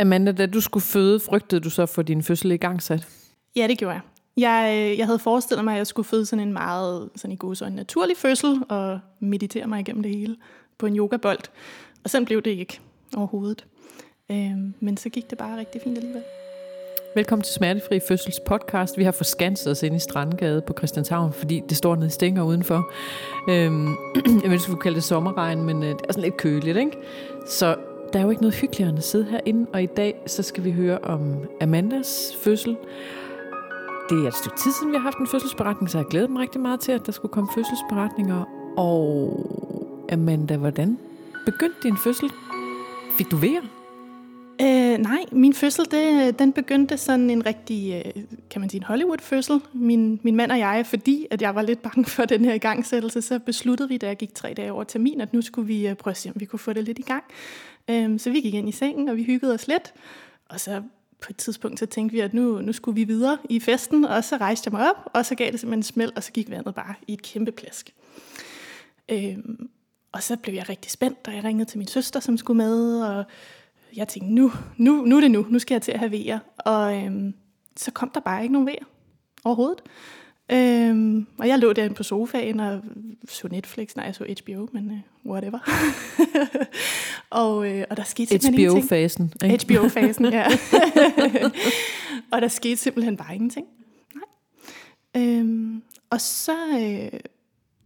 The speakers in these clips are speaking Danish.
Amanda, da du skulle føde, frygtede du så for din fødsel i gang sat? Ja, det gjorde jeg. Jeg, øh, jeg havde forestillet mig, at jeg skulle føde sådan en meget sådan i god så en naturlig fødsel og meditere mig igennem det hele på en yogabold. Og sådan blev det ikke overhovedet. Øhm, men så gik det bare rigtig fint alligevel. Velkommen til Smertefri Fødsels podcast. Vi har forskanset os ind i Strandgade på Christianshavn, fordi det står nede stænger udenfor. Øhm, jeg vil skulle kalde det sommerregn, men øh, det er sådan lidt køligt, ikke? Så der er jo ikke noget hyggeligere end at sidde herinde, og i dag så skal vi høre om Amandas fødsel. Det er et stykke tid siden, vi har haft en fødselsberetning, så jeg glæder mig rigtig meget til, at der skulle komme fødselsberetninger. Og Amanda, hvordan begyndte din fødsel? Fik du vejr? Øh, nej, min fødsel, det, den begyndte sådan en rigtig, øh, kan man sige, en Hollywood-fødsel. Min, min mand og jeg, fordi at jeg var lidt bange for den her igangsættelse, så besluttede vi, da jeg gik tre dage over termin, at nu skulle vi øh, prøve at se, om vi kunne få det lidt i gang. Øhm, så vi gik ind i sengen, og vi hyggede os lidt. Og så på et tidspunkt, så tænkte vi, at nu, nu skulle vi videre i festen, og så rejste jeg mig op, og så gav det simpelthen en smæld, og så gik vandet bare i et kæmpe plask. Øhm, og så blev jeg rigtig spændt, og jeg ringede til min søster, som skulle med, og jeg tænkte, nu, nu, nu er det nu, nu skal jeg til at have vejer. Og øhm, så kom der bare ikke nogen vejer overhovedet. Øhm, og jeg lå derinde på sofaen og så Netflix, nej, jeg så HBO, men uh, whatever. og, øh, og der skete simpelthen HBO-fasen. HBO-fasen, ja. og der skete simpelthen bare ingenting. Nej. Øhm, og så, øh,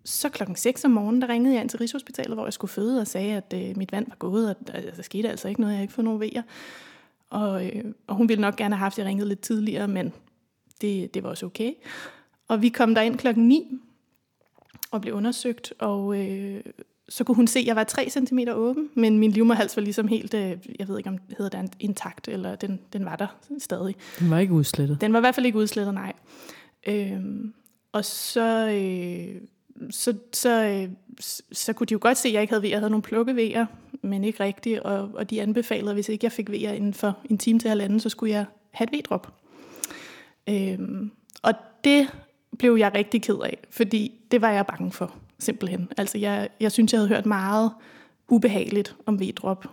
så klokken 6 om morgenen, der ringede jeg ind til Rigshospitalet, hvor jeg skulle føde, og sagde, at øh, mit vand var gået, og der, der skete altså ikke noget, jeg havde ikke fået nogen vejer. Og, øh, og hun ville nok gerne have haft, at jeg ringede lidt tidligere, men det, det var også okay. Og vi kom der ind klokken 9 og blev undersøgt, og øh, så kunne hun se, at jeg var 3 cm åben, men min livmoderhals var ligesom helt, øh, jeg ved ikke om det hedder det intakt, eller den, den var der stadig. Den var ikke udslettet? Den var i hvert fald ikke udslettet, nej. Øh, og så, øh, så, så, øh, så kunne de jo godt se, at jeg ikke havde vejer. Jeg havde nogle plukkevejer, men ikke rigtigt, og, og de anbefalede, at hvis ikke jeg fik vejer inden for en time til halvanden, så skulle jeg have et V-drop. Øh, og det blev jeg rigtig ked af, fordi det var jeg bange for, simpelthen. Altså, jeg, jeg synes, jeg havde hørt meget ubehageligt om V-drop.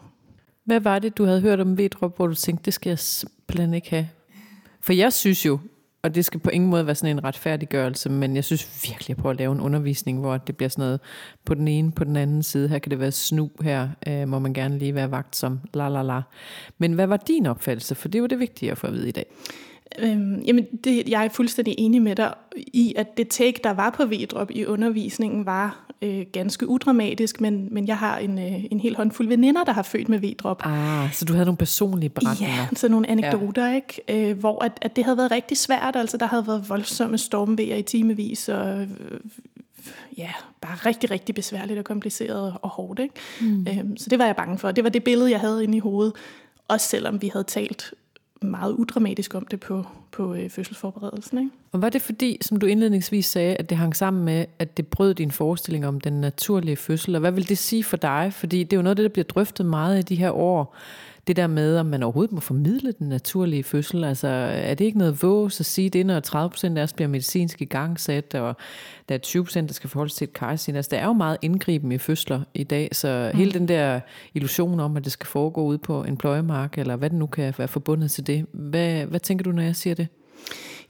Hvad var det, du havde hørt om V-drop, hvor du tænkte, det skal jeg simpelthen ikke have? For jeg synes jo, og det skal på ingen måde være sådan en retfærdiggørelse, men jeg synes virkelig, at at lave en undervisning, hvor det bliver sådan noget på den ene, på den anden side. Her kan det være snu, her øh, må man gerne lige være vagt som la la la. Men hvad var din opfattelse? For det er jo det vigtige at få at vide i dag. Øhm, jamen, det, jeg er fuldstændig enig med dig i, at det take, der var på V-drop i undervisningen, var øh, ganske udramatisk, men, men jeg har en, øh, en hel håndfuld veninder, der har født med V-drop. Ah, så du havde nogle personlige beretninger? Ja, så nogle anekdoter, ja. ikke? Øh, hvor at, at det havde været rigtig svært, altså der havde været voldsomme stormvejer i timevis, og øh, ja, bare rigtig, rigtig besværligt og kompliceret og hårdt, ikke? Mm. Øhm, så det var jeg bange for. Det var det billede, jeg havde inde i hovedet, også selvom vi havde talt meget udramatisk om det på, på øh, fødselsforberedelsen. Ikke? Og var det fordi, som du indledningsvis sagde, at det hang sammen med, at det brød din forestilling om den naturlige fødsel? Og hvad vil det sige for dig? Fordi det er jo noget af det, der bliver drøftet meget i de her år. Det der med, om man overhovedet må formidle den naturlige fødsel. Altså, er det ikke noget vås at sige det, når 30 procent af os bliver medicinsk i gang sat, og der er 20 procent, der skal forholde sig til et kejsin. Altså, der er jo meget indgriben i fødsler i dag, så mm. hele den der illusion om, at det skal foregå ud på en pløjemark, eller hvad det nu kan være forbundet til det. Hvad, hvad tænker du, når jeg siger det?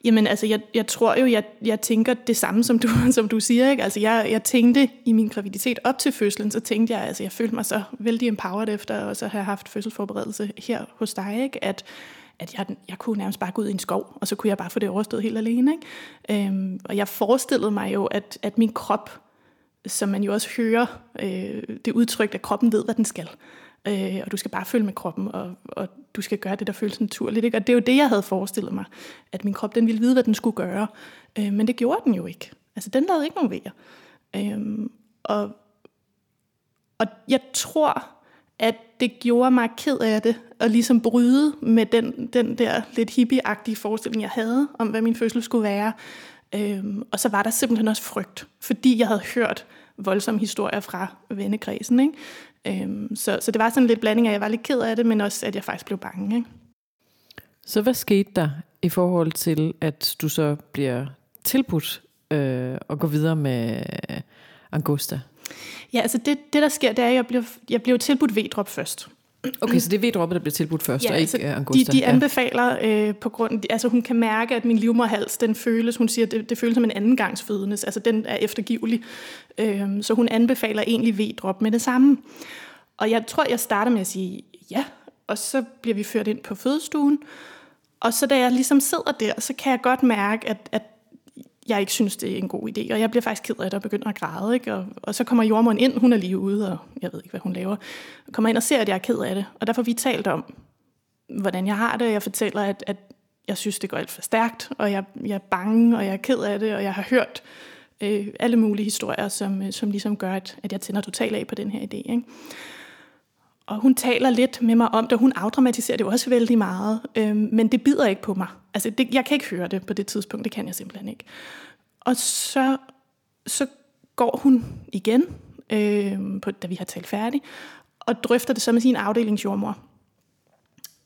Jamen altså, jeg, jeg tror jo, jeg, jeg tænker det samme, som du, som du siger. Ikke? Altså, jeg, jeg tænkte i min graviditet op til fødslen, så tænkte jeg, altså, jeg følte mig så vældig empowered efter at så have haft fødselsforberedelse her hos dig, ikke? at at jeg, jeg kunne nærmest bare gå ud i en skov, og så kunne jeg bare få det overstået helt alene. Ikke? Øhm, og jeg forestillede mig jo, at, at min krop, som man jo også hører, øh, det udtryk, at kroppen ved, hvad den skal. Øh, og du skal bare følge med kroppen, og, og du skal gøre det, der føles naturligt. Ikke? Og det er jo det, jeg havde forestillet mig, at min krop den ville vide, hvad den skulle gøre. Øh, men det gjorde den jo ikke. Altså, den lavede ikke nogen vejer. Øh, og, og jeg tror, at det gjorde mig ked af det, at ligesom bryde med den, den der lidt hippieagtige forestilling, jeg havde om, hvad min fødsel skulle være. Øhm, og så var der simpelthen også frygt, fordi jeg havde hørt voldsomme historier fra vennekredsen. Ikke? Øhm, så, så det var sådan lidt blanding af, at jeg var lidt ked af det, men også, at jeg faktisk blev bange. Ikke? Så hvad skete der i forhold til, at du så bliver tilbudt øh, at gå videre med Angusta? Ja, altså det, det der sker, det er, at jeg bliver, jeg bliver tilbudt V-drop først. Okay, så det er V-droppet, der bliver tilbudt først, ja, og ikke altså, Angusta? De, de anbefaler øh, på grund... Altså hun kan mærke, at min livmorhals, den føles, hun siger, det, det føles som en anden gangs fødende, altså den er eftergivelig. Øh, så hun anbefaler egentlig V-drop med det samme. Og jeg tror, jeg starter med at sige ja, og så bliver vi ført ind på fødestuen. Og så da jeg ligesom sidder der, så kan jeg godt mærke, at, at jeg ikke synes, det er en god idé. Og jeg bliver faktisk ked af det og begynder at græde. Ikke? Og, og så kommer jordmoren ind, hun er lige ude, og jeg ved ikke, hvad hun laver. Og kommer ind og ser, at jeg er ked af det. Og derfor vi talt om, hvordan jeg har det. Jeg fortæller, at, at jeg synes, det går alt for stærkt, og jeg, jeg er bange, og jeg er ked af det, og jeg har hørt øh, alle mulige historier, som, som ligesom gør, at, at jeg tænder totalt af på den her idé. Ikke? Og hun taler lidt med mig om det, hun afdramatiserer det også vældig meget, øh, men det bider ikke på mig. Altså, det, jeg kan ikke høre det på det tidspunkt, det kan jeg simpelthen ikke. Og så, så går hun igen, øh, på, da vi har talt færdigt, og drøfter det så med sin afdelingsjordmor.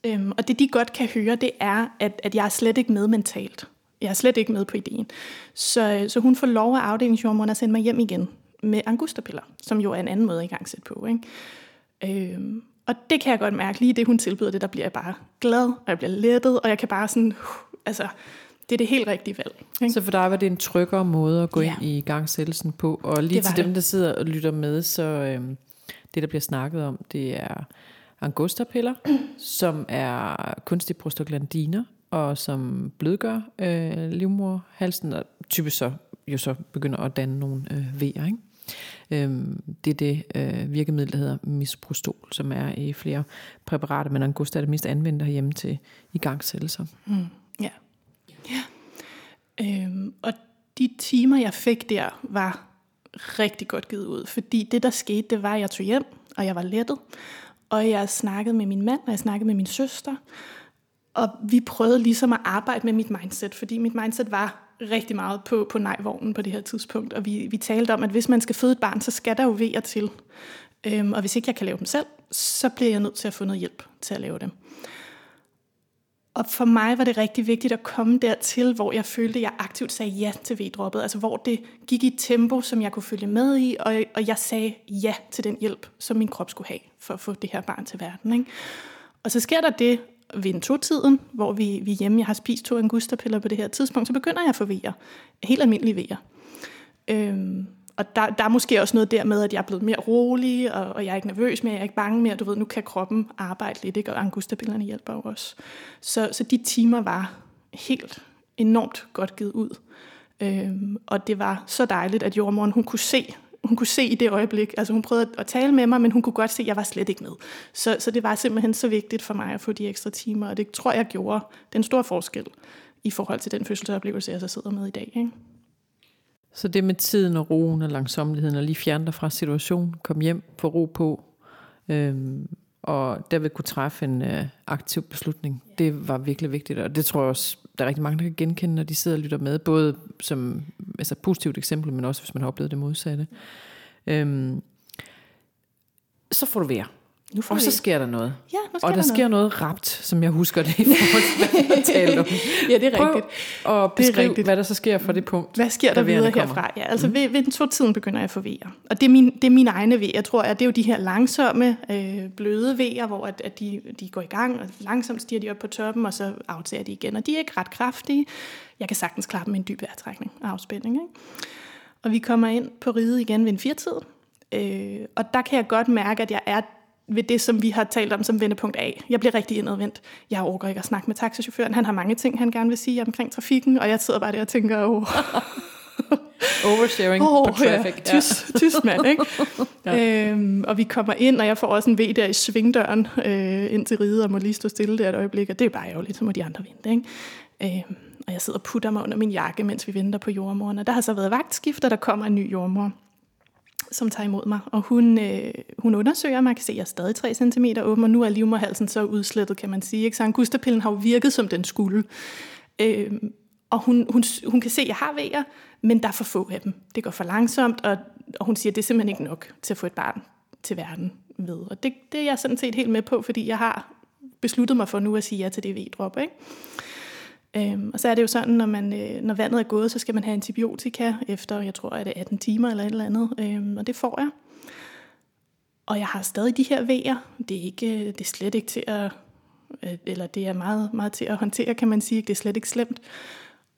Øhm, og det de godt kan høre, det er, at, at jeg er slet ikke med mentalt. Jeg er slet ikke med på ideen. Så, øh, så hun får lov af afdelingsjordmoren at sende mig hjem igen med angustapiller, som jo er en anden måde at i gang sætte på. Ikke? Øhm, og det kan jeg godt mærke, lige det hun tilbyder det, der bliver jeg bare glad, og jeg bliver lettet, og jeg kan bare sådan, uh, altså, det er det helt rigtige valg. Ikke? Så for dig var det en tryggere måde at gå ja. ind i gangsættelsen på, og lige til dem, det. der sidder og lytter med, så øhm, det, der bliver snakket om, det er angustapiller, som er kunstige prostaglandiner, og som blødgør øh, livmorhalsen, og typisk så jo så begynder at danne nogle øh, vejer. Ikke? Øhm, det er det øh, virkemiddel, der hedder misprostol, som er i flere præparater, men Angusta er det mest anvendte herhjemme til igangsættelser. Mm, ja. ja. Øhm, og de timer, jeg fik der, var rigtig godt givet ud, fordi det, der skete, det var, at jeg tog hjem, og jeg var lettet, og jeg snakkede med min mand, og jeg snakkede med min søster, og vi prøvede ligesom at arbejde med mit mindset, fordi mit mindset var rigtig meget på, på nej-vognen på det her tidspunkt. Og vi, vi talte om, at hvis man skal føde et barn, så skal der jo vejer til. Øhm, og hvis ikke jeg kan lave dem selv, så bliver jeg nødt til at få noget hjælp til at lave dem. Og for mig var det rigtig vigtigt at komme dertil, hvor jeg følte, at jeg aktivt sagde ja til V-droppet. Altså hvor det gik i et tempo, som jeg kunne følge med i, og, og jeg sagde ja til den hjælp, som min krop skulle have for at få det her barn til verden. Ikke? Og så sker der det, ved en to-tiden, hvor vi, vi hjemme, jeg har spist to angustapiller på det her tidspunkt, så begynder jeg at få vejer. Helt almindelige vejer. Øhm, og der, der er måske også noget der med, at jeg er blevet mere rolig, og, og jeg er ikke nervøs mere, jeg er ikke bange mere. Du ved, nu kan kroppen arbejde lidt, ikke? og angustapillerne hjælper jo også. Så, så de timer var helt enormt godt givet ud. Øhm, og det var så dejligt, at jordmoren hun kunne se, hun kunne se i det øjeblik, altså hun prøvede at tale med mig, men hun kunne godt se, at jeg var slet ikke med. Så, så det var simpelthen så vigtigt for mig at få de ekstra timer, og det tror jeg gjorde den store forskel i forhold til den fødselsoplevelse, jeg så sidder med i dag. Ikke? Så det med tiden og roen og langsomligheden, og lige fjerne dig fra situationen, kom hjem, få ro på, øhm, og derved kunne træffe en øh, aktiv beslutning, det var virkelig vigtigt, og det tror jeg også, der er rigtig mange, der kan genkende, når de sidder og lytter med, både som altså positivt eksempel, men også hvis man har oplevet det modsatte. Øhm, så får du være. Nu får og så sker der noget. Ja, nu sker og der, der sker noget. rapt, som jeg husker det i forhold til, hvad om. ja, det er Prøv rigtigt. Og beskriv, rigtigt. hvad der så sker fra det punkt. Hvad sker der videre herfra? Ja, altså mm. ved, ved den to-tiden begynder jeg at få vejer. Og det er, min, det er mine egne vejer, tror jeg. Det er jo de her langsomme, øh, bløde vejer, hvor at, at de, de går i gang, og langsomt stiger de op på toppen, og så aftager de igen. Og de er ikke ret kraftige. Jeg kan sagtens klare dem med en dyb vejrtrækning og afspænding. Ikke? Og vi kommer ind på riget igen ved en firtid. Øh, og der kan jeg godt mærke, at jeg er ved det, som vi har talt om som vendepunkt A. Jeg bliver rigtig indadvendt. Jeg overgår ikke at snakke med taxichaufføren. Han har mange ting, han gerne vil sige omkring trafikken, og jeg sidder bare der og tænker, åh... Oversharing oh, på traffic. Ja, tys, tys mand, ikke? ja. øhm, og vi kommer ind, og jeg får også en ved der i svingdøren øh, ind til riget, og må lige stå stille der et øjeblik, og det er bare ærgerligt, så må de andre vente, ikke? Øhm, og jeg sidder og putter mig under min jakke, mens vi venter på jordmoren, og der har så været vagtskift, og der kommer en ny jordmor som tager imod mig. Og hun, øh, hun undersøger mig, kan se, at jeg er stadig 3 cm åben, og nu er livmorhalsen så udslettet, kan man sige. Ikke? Så angustapillen har jo virket, som den skulle. Øh, og hun, hun, hun kan se, at jeg har vejer, men der er for få af dem. Det går for langsomt, og, og hun siger, at det er simpelthen ikke nok til at få et barn til verden ved. Og det, det er jeg sådan set helt med på, fordi jeg har besluttet mig for nu at sige ja til det V-drop. Ikke? Øhm, og så er det jo sådan, når, man, øh, når vandet er gået, så skal man have antibiotika efter, jeg tror, er det 18 timer eller et eller andet. Øhm, og det får jeg. Og jeg har stadig de her vejer. Det er, ikke, øh, det er slet ikke til at, øh, eller det er meget, meget til at håndtere, kan man sige. Det er slet ikke slemt.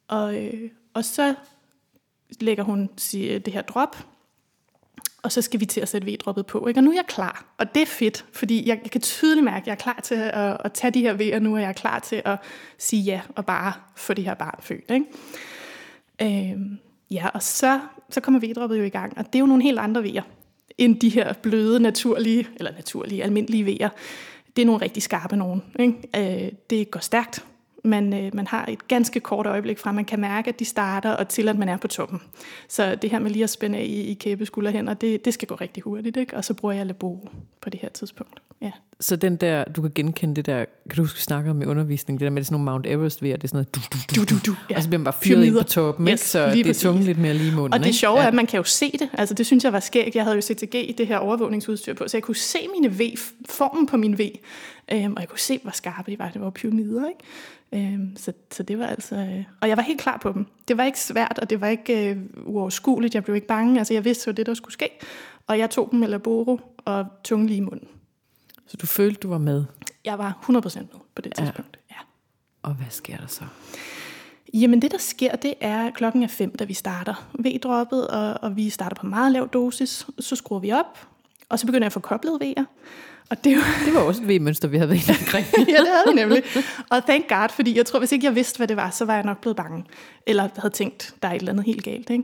Og, øh, og så lægger hun det her drop, og så skal vi til at sætte V-droppet på. Ikke? Og nu er jeg klar, og det er fedt, fordi jeg, jeg kan tydeligt mærke, at jeg er klar til at, at tage de her V'er nu, og jeg er klar til at sige ja, og bare få det her barn født. Ikke? Øhm, ja, og så, så kommer V-droppet jo i gang, og det er jo nogle helt andre V'er, end de her bløde, naturlige, eller naturlige, almindelige V'er. Det er nogle rigtig skarpe nogen. Ikke? Øh, det går stærkt, man, øh, man har et ganske kort øjeblik fra, man kan mærke, at de starter, og til at man er på toppen. Så det her med lige at spænde af i, i hænder, det, det skal gå rigtig hurtigt, ikke? og så bruger jeg Labo på det her tidspunkt. Ja. Så den der, du kan genkende det der, kan du huske, vi snakker om i undervisning, det der med, det sådan nogle Mount Everest ved, det er sådan noget, du, du, du, du, du. Ja. og så bliver man bare fyret ind på toppen, yes, ikke? så det er tunge lidt mere lige i munden. Og det sjove ja. er, at man kan jo se det, altså det synes jeg var skægt, jeg havde jo CTG i det her overvågningsudstyr på, så jeg kunne se mine V, formen på min V, øhm, og jeg kunne se, hvor skarpe de var, det var pyramider, ikke? Øhm, så, så det var altså... Øh, og jeg var helt klar på dem. Det var ikke svært, og det var ikke øh, uoverskueligt. Jeg blev ikke bange. Altså, jeg vidste, hvad det der skulle ske. Og jeg tog dem med laboro og tunge lige i munden. Så du følte, du var med? Jeg var 100% med på det tidspunkt, ja. ja. Og hvad sker der så? Jamen det, der sker, det er, klokken er fem, da vi starter V-droppet, og, og vi starter på meget lav dosis. Så skruer vi op, og så begynder jeg at få koblet V'er. Og det, var, det var også et V-mønster, vi havde været omkring. ja, det havde det nemlig. Og thank God, fordi jeg tror, hvis ikke jeg vidste, hvad det var, så var jeg nok blevet bange. Eller havde tænkt, der er et eller andet helt galt. Ikke?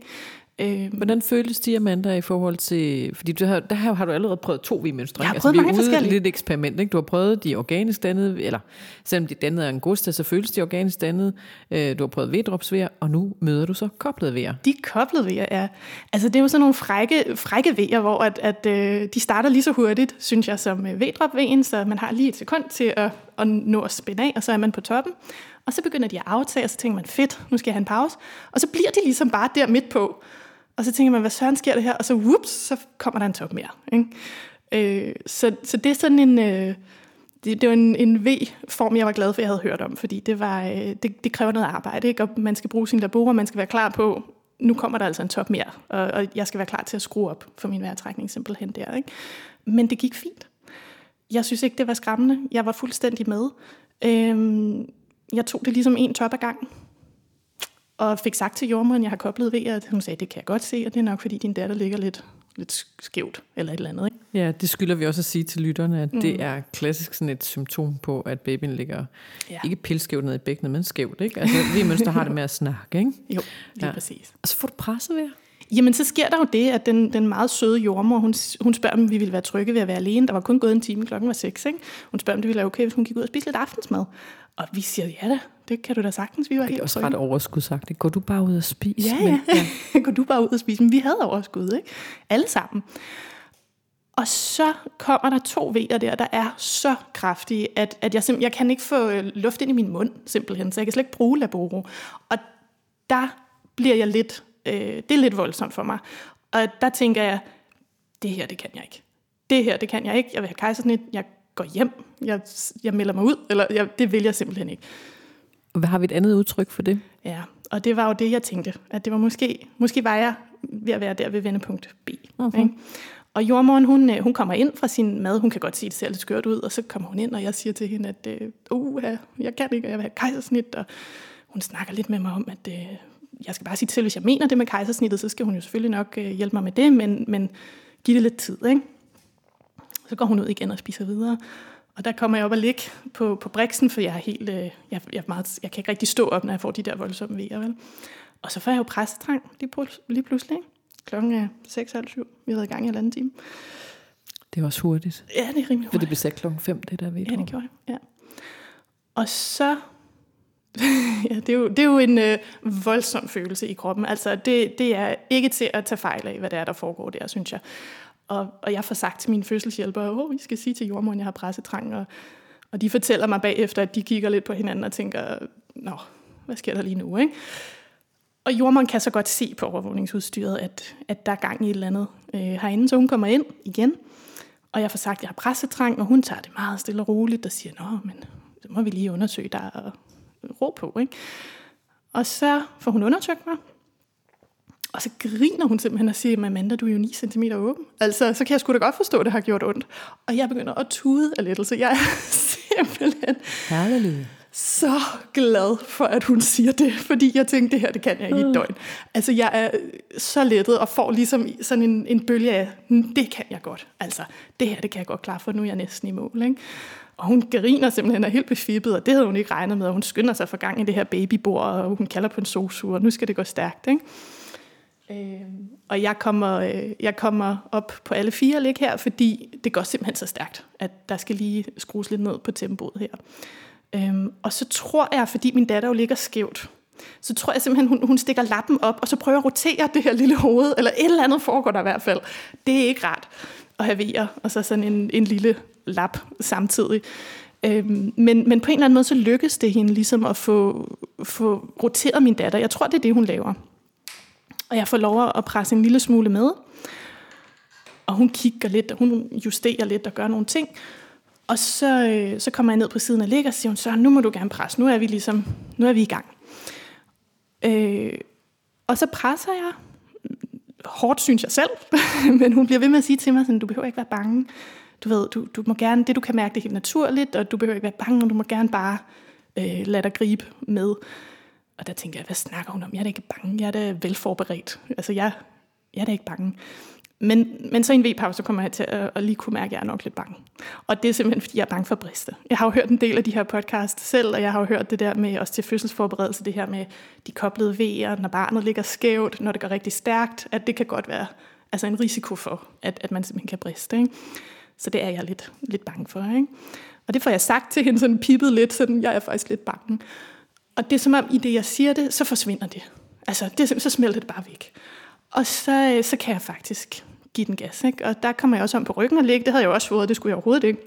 Øh, Hvordan føles det, Amanda, i forhold til... Fordi du har, der har du allerede prøvet to V-mønstre. Jeg har prøvet altså, mange er lidt eksperiment. Ikke? Du har prøvet de organisk dannede, eller selvom de dannede angusta, så føles de organisk dannede. Øh, du har prøvet V-dropsvær, og nu møder du så koblet vejr. De koblede vejr, ja. Altså det er jo sådan nogle frække, frække vejr, hvor at, at, øh, de starter lige så hurtigt, synes jeg, som øh, så man har lige et sekund til at, at nå at spænde af, og så er man på toppen. Og så begynder de at aftage, og så tænker man, fedt, nu skal jeg have en pause. Og så bliver de ligesom bare der midt på. Og så tænker man, hvad søren sker det her? Og så whoops, så kommer der en top mere. Ikke? Øh, så, så det er sådan en... Øh, det, det var en, en V-form, jeg var glad for, jeg havde hørt om, fordi det, var, øh, det, det kræver noget arbejde, ikke? og man skal bruge sin laborer, man skal være klar på, nu kommer der altså en top mere, og, og jeg skal være klar til at skrue op for min vejrtrækning simpelthen der. Ikke? Men det gik fint. Jeg synes ikke, det var skræmmende. Jeg var fuldstændig med. Øhm, jeg tog det ligesom en top ad gangen og fik sagt til jordmoren, jeg har koblet ved, at hun sagde, det kan jeg godt se, og det er nok, fordi din datter ligger lidt, lidt skævt, eller et eller andet. Ikke? Ja, det skylder vi også at sige til lytterne, at mm. det er klassisk sådan et symptom på, at babyen ligger ja. ikke pilskævt ned i bækkenet, men skævt. Ikke? Altså, vi mønster har det med at snakke, ikke? Jo, lige ja. præcis. Og så får du presset ved Jamen, så sker der jo det, at den, den meget søde jordmor, hun, hun spørger, om vi ville være trygge ved at være alene. Der var kun gået en time, klokken var seks. Ikke? Hun spørger, om det ville være okay, hvis hun gik ud og spiste lidt aftensmad. Og vi siger, ja da, det kan du da sagtens. Vi var det er også ret overskud sagt. Går du bare ud og spise? Ja, men, ja. Går du bare ud og spise? Men vi havde overskud, ikke? Alle sammen. Og så kommer der to vejer der, der er så kraftige, at, at jeg, jeg kan ikke få øh, luft ind i min mund, simpelthen. Så jeg kan slet ikke bruge laboro. Og der bliver jeg lidt, øh, det er lidt voldsomt for mig. Og der tænker jeg, det her, det kan jeg ikke. Det her, det kan jeg ikke. Jeg vil have kejsersnit. Jeg går hjem. Jeg, jeg melder mig ud. Eller jeg, det vil jeg simpelthen ikke. Hvad har vi et andet udtryk for det? Ja, og det var jo det, jeg tænkte. At det var måske, måske var jeg ved at være der ved vendepunkt B. Uh-huh. Ikke? Og jordmoren, hun, øh, hun kommer ind fra sin mad. Hun kan godt sige, at det ser lidt skørt ud. Og så kommer hun ind, og jeg siger til hende, at uh, jeg kan ikke, og jeg vil have kejsersnit. Og hun snakker lidt med mig om, at uh, jeg skal bare sige til, hvis jeg mener det med kejsersnittet, så skal hun jo selvfølgelig nok uh, hjælpe mig med det, men, men giv det lidt tid. Ikke? Så går hun ud igen og spiser videre. Og der kommer jeg op og ligge på, på briksen, for jeg er helt, øh, jeg, jeg, er meget, jeg kan ikke rigtig stå op, når jeg får de der voldsomme vejer. Vel? Og så får jeg jo pressetrang lige, lige pludselig. Ikke? Klokken er 6.30. Vi har været i gang i en anden time. Det er også hurtigt. Ja, det er rimelig hurtigt. For det blev sat klokken 5, det der ved Ja, det gjorde jeg. Ja. Og så... ja, det er jo, det er jo en øh, voldsom følelse i kroppen. Altså, det, det er ikke til at tage fejl af, hvad det er, der foregår der, synes jeg. Og, og jeg får sagt til min fødselshjælper, at oh, vi skal sige til jordmoren, at jeg har pressetrang. Og, og de fortæller mig bagefter, at de kigger lidt på hinanden og tænker, nå, hvad sker der lige nu? Ikke? Og jordmoren kan så godt se på overvågningsudstyret, at, at der er gang i et eller andet øh, herinde, så hun kommer ind igen. Og jeg får sagt, at jeg har pressetrang, og hun tager det meget stille og roligt og siger, nå, men så må vi lige undersøge dig og ro på. Ikke? Og så får hun undersøgt mig, og så griner hun simpelthen og siger, Amanda, du er jo 9 cm åben. Altså, så kan jeg sgu da godt forstå, at det har gjort ondt. Og jeg begynder at tude af lettelse. Jeg er simpelthen Herlig. så glad for, at hun siger det, fordi jeg tænkte, det her, det kan jeg ikke i et døgn. Altså, jeg er så lettet og får ligesom sådan en, en bølge af, "Mm, det kan jeg godt. Altså, det her, det kan jeg godt klare, for nu er jeg næsten i mål, ikke? Og hun griner simpelthen og er helt befippet, og det havde hun ikke regnet med, og hun skynder sig for gang i det her babybord, og hun kalder på en sosu, og nu skal det gå stærkt, ikke? Øh, og jeg kommer, øh, jeg kommer op på alle fire lig her, fordi det går simpelthen så stærkt, at der skal lige skrues lidt ned på tempoet her. Øh, og så tror jeg, fordi min datter jo ligger skævt, så tror jeg simpelthen, hun, hun stikker lappen op, og så prøver at rotere det her lille hoved, eller et eller andet foregår der i hvert fald. Det er ikke rart at have vejer, og så sådan en, en lille lap samtidig. Øhm, men, men på en eller anden måde, så lykkes det hende ligesom at få, få roteret min datter. Jeg tror, det er det, hun laver. Og jeg får lov at presse en lille smule med. Og hun kigger lidt, og hun justerer lidt og gør nogle ting. Og så, øh, så kommer jeg ned på siden og ligger og siger hun, så nu må du gerne presse. Nu er vi ligesom, nu er vi i gang. Øh, og så presser jeg. Hårdt synes jeg selv, men hun bliver ved med at sige til mig, sådan, du behøver ikke være bange. Du ved, du, du må gerne, det du kan mærke, det er helt naturligt, og du behøver ikke være bange, og du må gerne bare øh, lade dig gribe med. Og der tænker jeg, hvad snakker hun om? Jeg er da ikke bange, jeg er da velforberedt. Altså, jeg, jeg er da ikke bange. Men, men så i en V-pause, så kommer jeg til at, at lige kunne mærke, at jeg er nok lidt bange. Og det er simpelthen, fordi jeg er bange for at briste. Jeg har jo hørt en del af de her podcasts selv, og jeg har jo hørt det der med også til fødselsforberedelse, det her med de koblede V'er, når barnet ligger skævt, når det går rigtig stærkt, at det kan godt være altså en risiko for, at, at man simpelthen kan briste. Ikke? Så det er jeg lidt, lidt bange for. Ikke? Og det får jeg sagt til hende, sådan pippet lidt, sådan, jeg er faktisk lidt bange. Og det er som om, i det jeg siger det, så forsvinder det. Altså, det, er simpelthen- så smelter det bare væk. Og så, øh, så kan jeg faktisk give den gas. Ikke? Og der kommer jeg også om på ryggen og ligge. Det havde jeg også fået, det skulle jeg overhovedet ikke.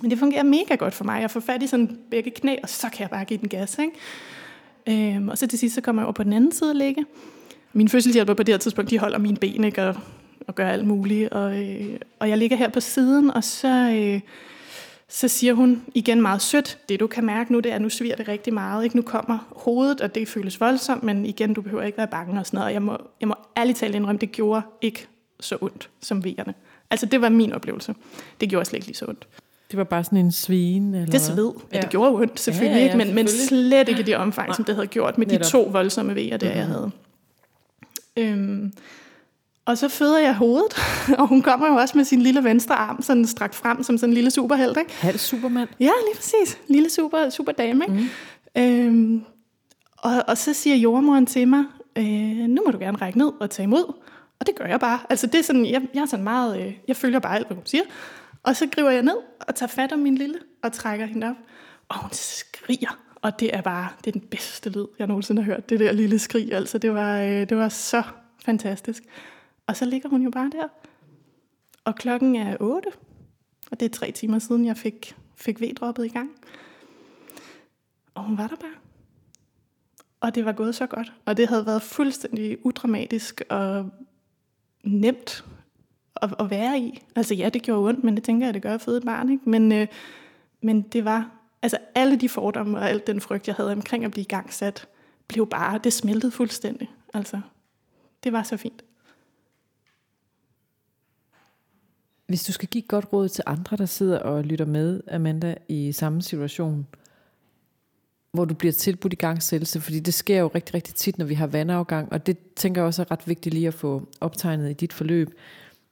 Men det fungerer mega godt for mig. Jeg får fat i sådan begge knæ, og så kan jeg bare give den gas. Ikke? Øhm, og så til sidst, så kommer jeg over på den anden side og ligge. Min fødselshjælper på det her tidspunkt, de holder mine ben ikke? Og, og gør alt muligt. Og, øh, og jeg ligger her på siden, og så, øh, så siger hun igen meget sødt, det du kan mærke nu, det er, at nu sviger det rigtig meget. Ikke? Nu kommer hovedet, og det føles voldsomt, men igen, du behøver ikke være bange og sådan noget. Og jeg må, jeg må ærligt talt indrømme, det gjorde ikke så ondt som vejerne. Altså, det var min oplevelse. Det gjorde slet ikke lige så ondt. Det var bare sådan en svine? Eller Det sved. Ja. det gjorde jo ondt, selvfølgelig Ja, ja, ikke, men, men slet ikke i det omfang, som det havde gjort med de Netop. to voldsomme vejer, der jeg havde. Øhm, og så føder jeg hovedet, og hun kommer jo også med sin lille venstre arm sådan strakt frem, som sådan en lille superhelt, ikke? Halv Superman. Ja, lige præcis. Lille super, super dame, ikke? Mm. Øhm, og, og så siger jordmoren til mig, øh, nu må du gerne række ned og tage imod. Og det gør jeg bare. Altså det er sådan, jeg, jeg er sådan meget, øh, jeg følger bare alt, hvad hun siger. Og så griber jeg ned og tager fat om min lille og trækker hende op. Og hun skriger. Og det er bare, det er den bedste lyd, jeg nogensinde har hørt. Det der lille skrig, altså det var, øh, det var så fantastisk. Og så ligger hun jo bare der. Og klokken er 8. Og det er tre timer siden, jeg fik, fik V-droppet i gang. Og hun var der bare. Og det var gået så godt. Og det havde været fuldstændig udramatisk og nemt at, at være i. Altså ja, det gjorde ondt, men det tænker jeg, det gør at føde et barn. Ikke? Men, øh, men det var, altså alle de fordomme og al den frygt, jeg havde omkring at blive igangsat, blev bare, det smeltede fuldstændig. Altså, det var så fint. Hvis du skal give godt råd til andre, der sidder og lytter med, Amanda, i samme situation, hvor du bliver tilbudt i gangsættelse, fordi det sker jo rigtig, rigtig tit, når vi har vandafgang, og det tænker jeg også er ret vigtigt lige at få optegnet i dit forløb.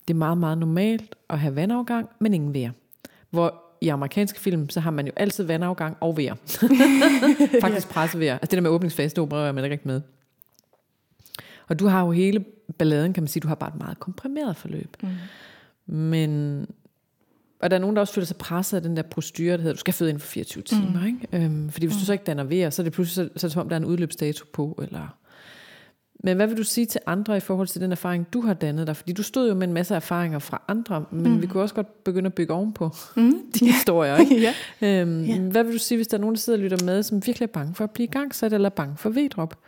Det er meget, meget normalt at have vandafgang, men ingen vejr. Hvor i amerikanske film, så har man jo altid vandafgang og vejr. Faktisk pressevejr. Altså det der med åbningsfase, det opererer man ikke rigtig med. Og du har jo hele balladen, kan man sige, du har bare et meget komprimeret forløb. Mm. Men, og der er nogen, der også føler sig presset af den der prostyre, der hedder, du skal føde inden for 24 timer. Mm. Ikke? Øhm, fordi hvis mm. du så ikke danner vejr, så er det pludselig så, så det som om, der er en udløbsdato på. Eller... Men hvad vil du sige til andre i forhold til den erfaring, du har dannet dig? Fordi du stod jo med en masse erfaringer fra andre, men mm. vi kunne også godt begynde at bygge ovenpå mm. de historier. Ikke? ja. øhm, Ja. Hvad vil du sige, hvis der er nogen, der sidder og lytter med, som virkelig er bange for at blive igangsat, eller er bange for V-drop?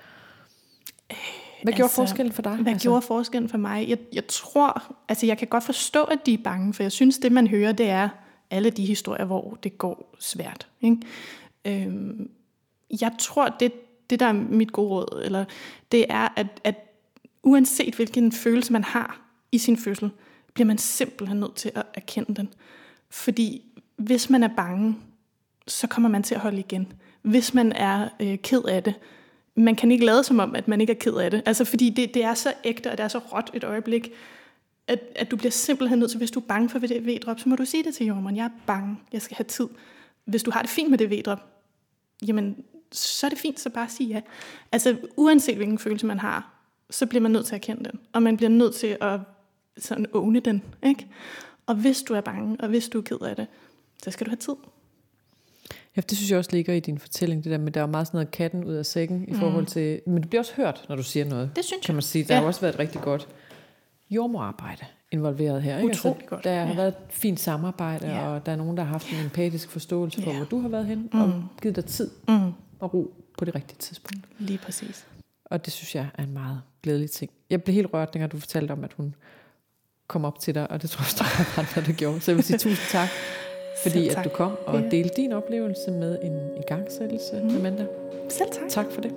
Hvad gjorde Altså, forskellen for dig? Hvad altså? gjorde forskellen for mig? Jeg, jeg tror, altså jeg kan godt forstå, at de er bange, for jeg synes, det man hører, det er alle de historier, hvor det går svært. Ikke? Øhm, jeg tror, det, det der er mit gode råd, eller det er, at, at uanset hvilken følelse man har i sin fødsel, bliver man simpelthen nødt til at erkende den. Fordi hvis man er bange, så kommer man til at holde igen. Hvis man er øh, ked af det, man kan ikke lade som om, at man ikke er ked af det. Altså fordi det, det er så ægte, og det er så råt et øjeblik, at, at du bliver simpelthen nødt til, hvis du er bange for det V-drop, så må du sige det til jordmoren. Jeg er bange, jeg skal have tid. Hvis du har det fint med det V-drop, jamen så er det fint, så bare sige ja. Altså uanset hvilken følelse man har, så bliver man nødt til at kende den. Og man bliver nødt til at sådan åne den. Ikke? Og hvis du er bange, og hvis du er ked af det, så skal du have tid. Ja, det synes jeg også ligger i din fortælling, det der med, der er meget sådan noget katten ud af sækken i mm. forhold til, men du bliver også hørt, når du siger noget. Det synes jeg. Kan man sige. Der ja. har også været et rigtig godt jordmorarbejde involveret her. Ikke? Utroligt altså, godt. Der har ja. været et fint samarbejde, ja. og der er nogen, der har haft en empatisk forståelse for, ja. hvor du har været hen, mm. og givet dig tid mm. og ro på det rigtige tidspunkt. Lige præcis. Og det synes jeg er en meget glædelig ting. Jeg blev helt rørt, dengang du fortalte om, at hun kom op til dig, og det tror jeg, der var andre, der gjorde. Så jeg vil sige tusind tak, fordi at du kom og delte din oplevelse med en igangsættelse, mm. Amanda. Selv tak. Tak for det.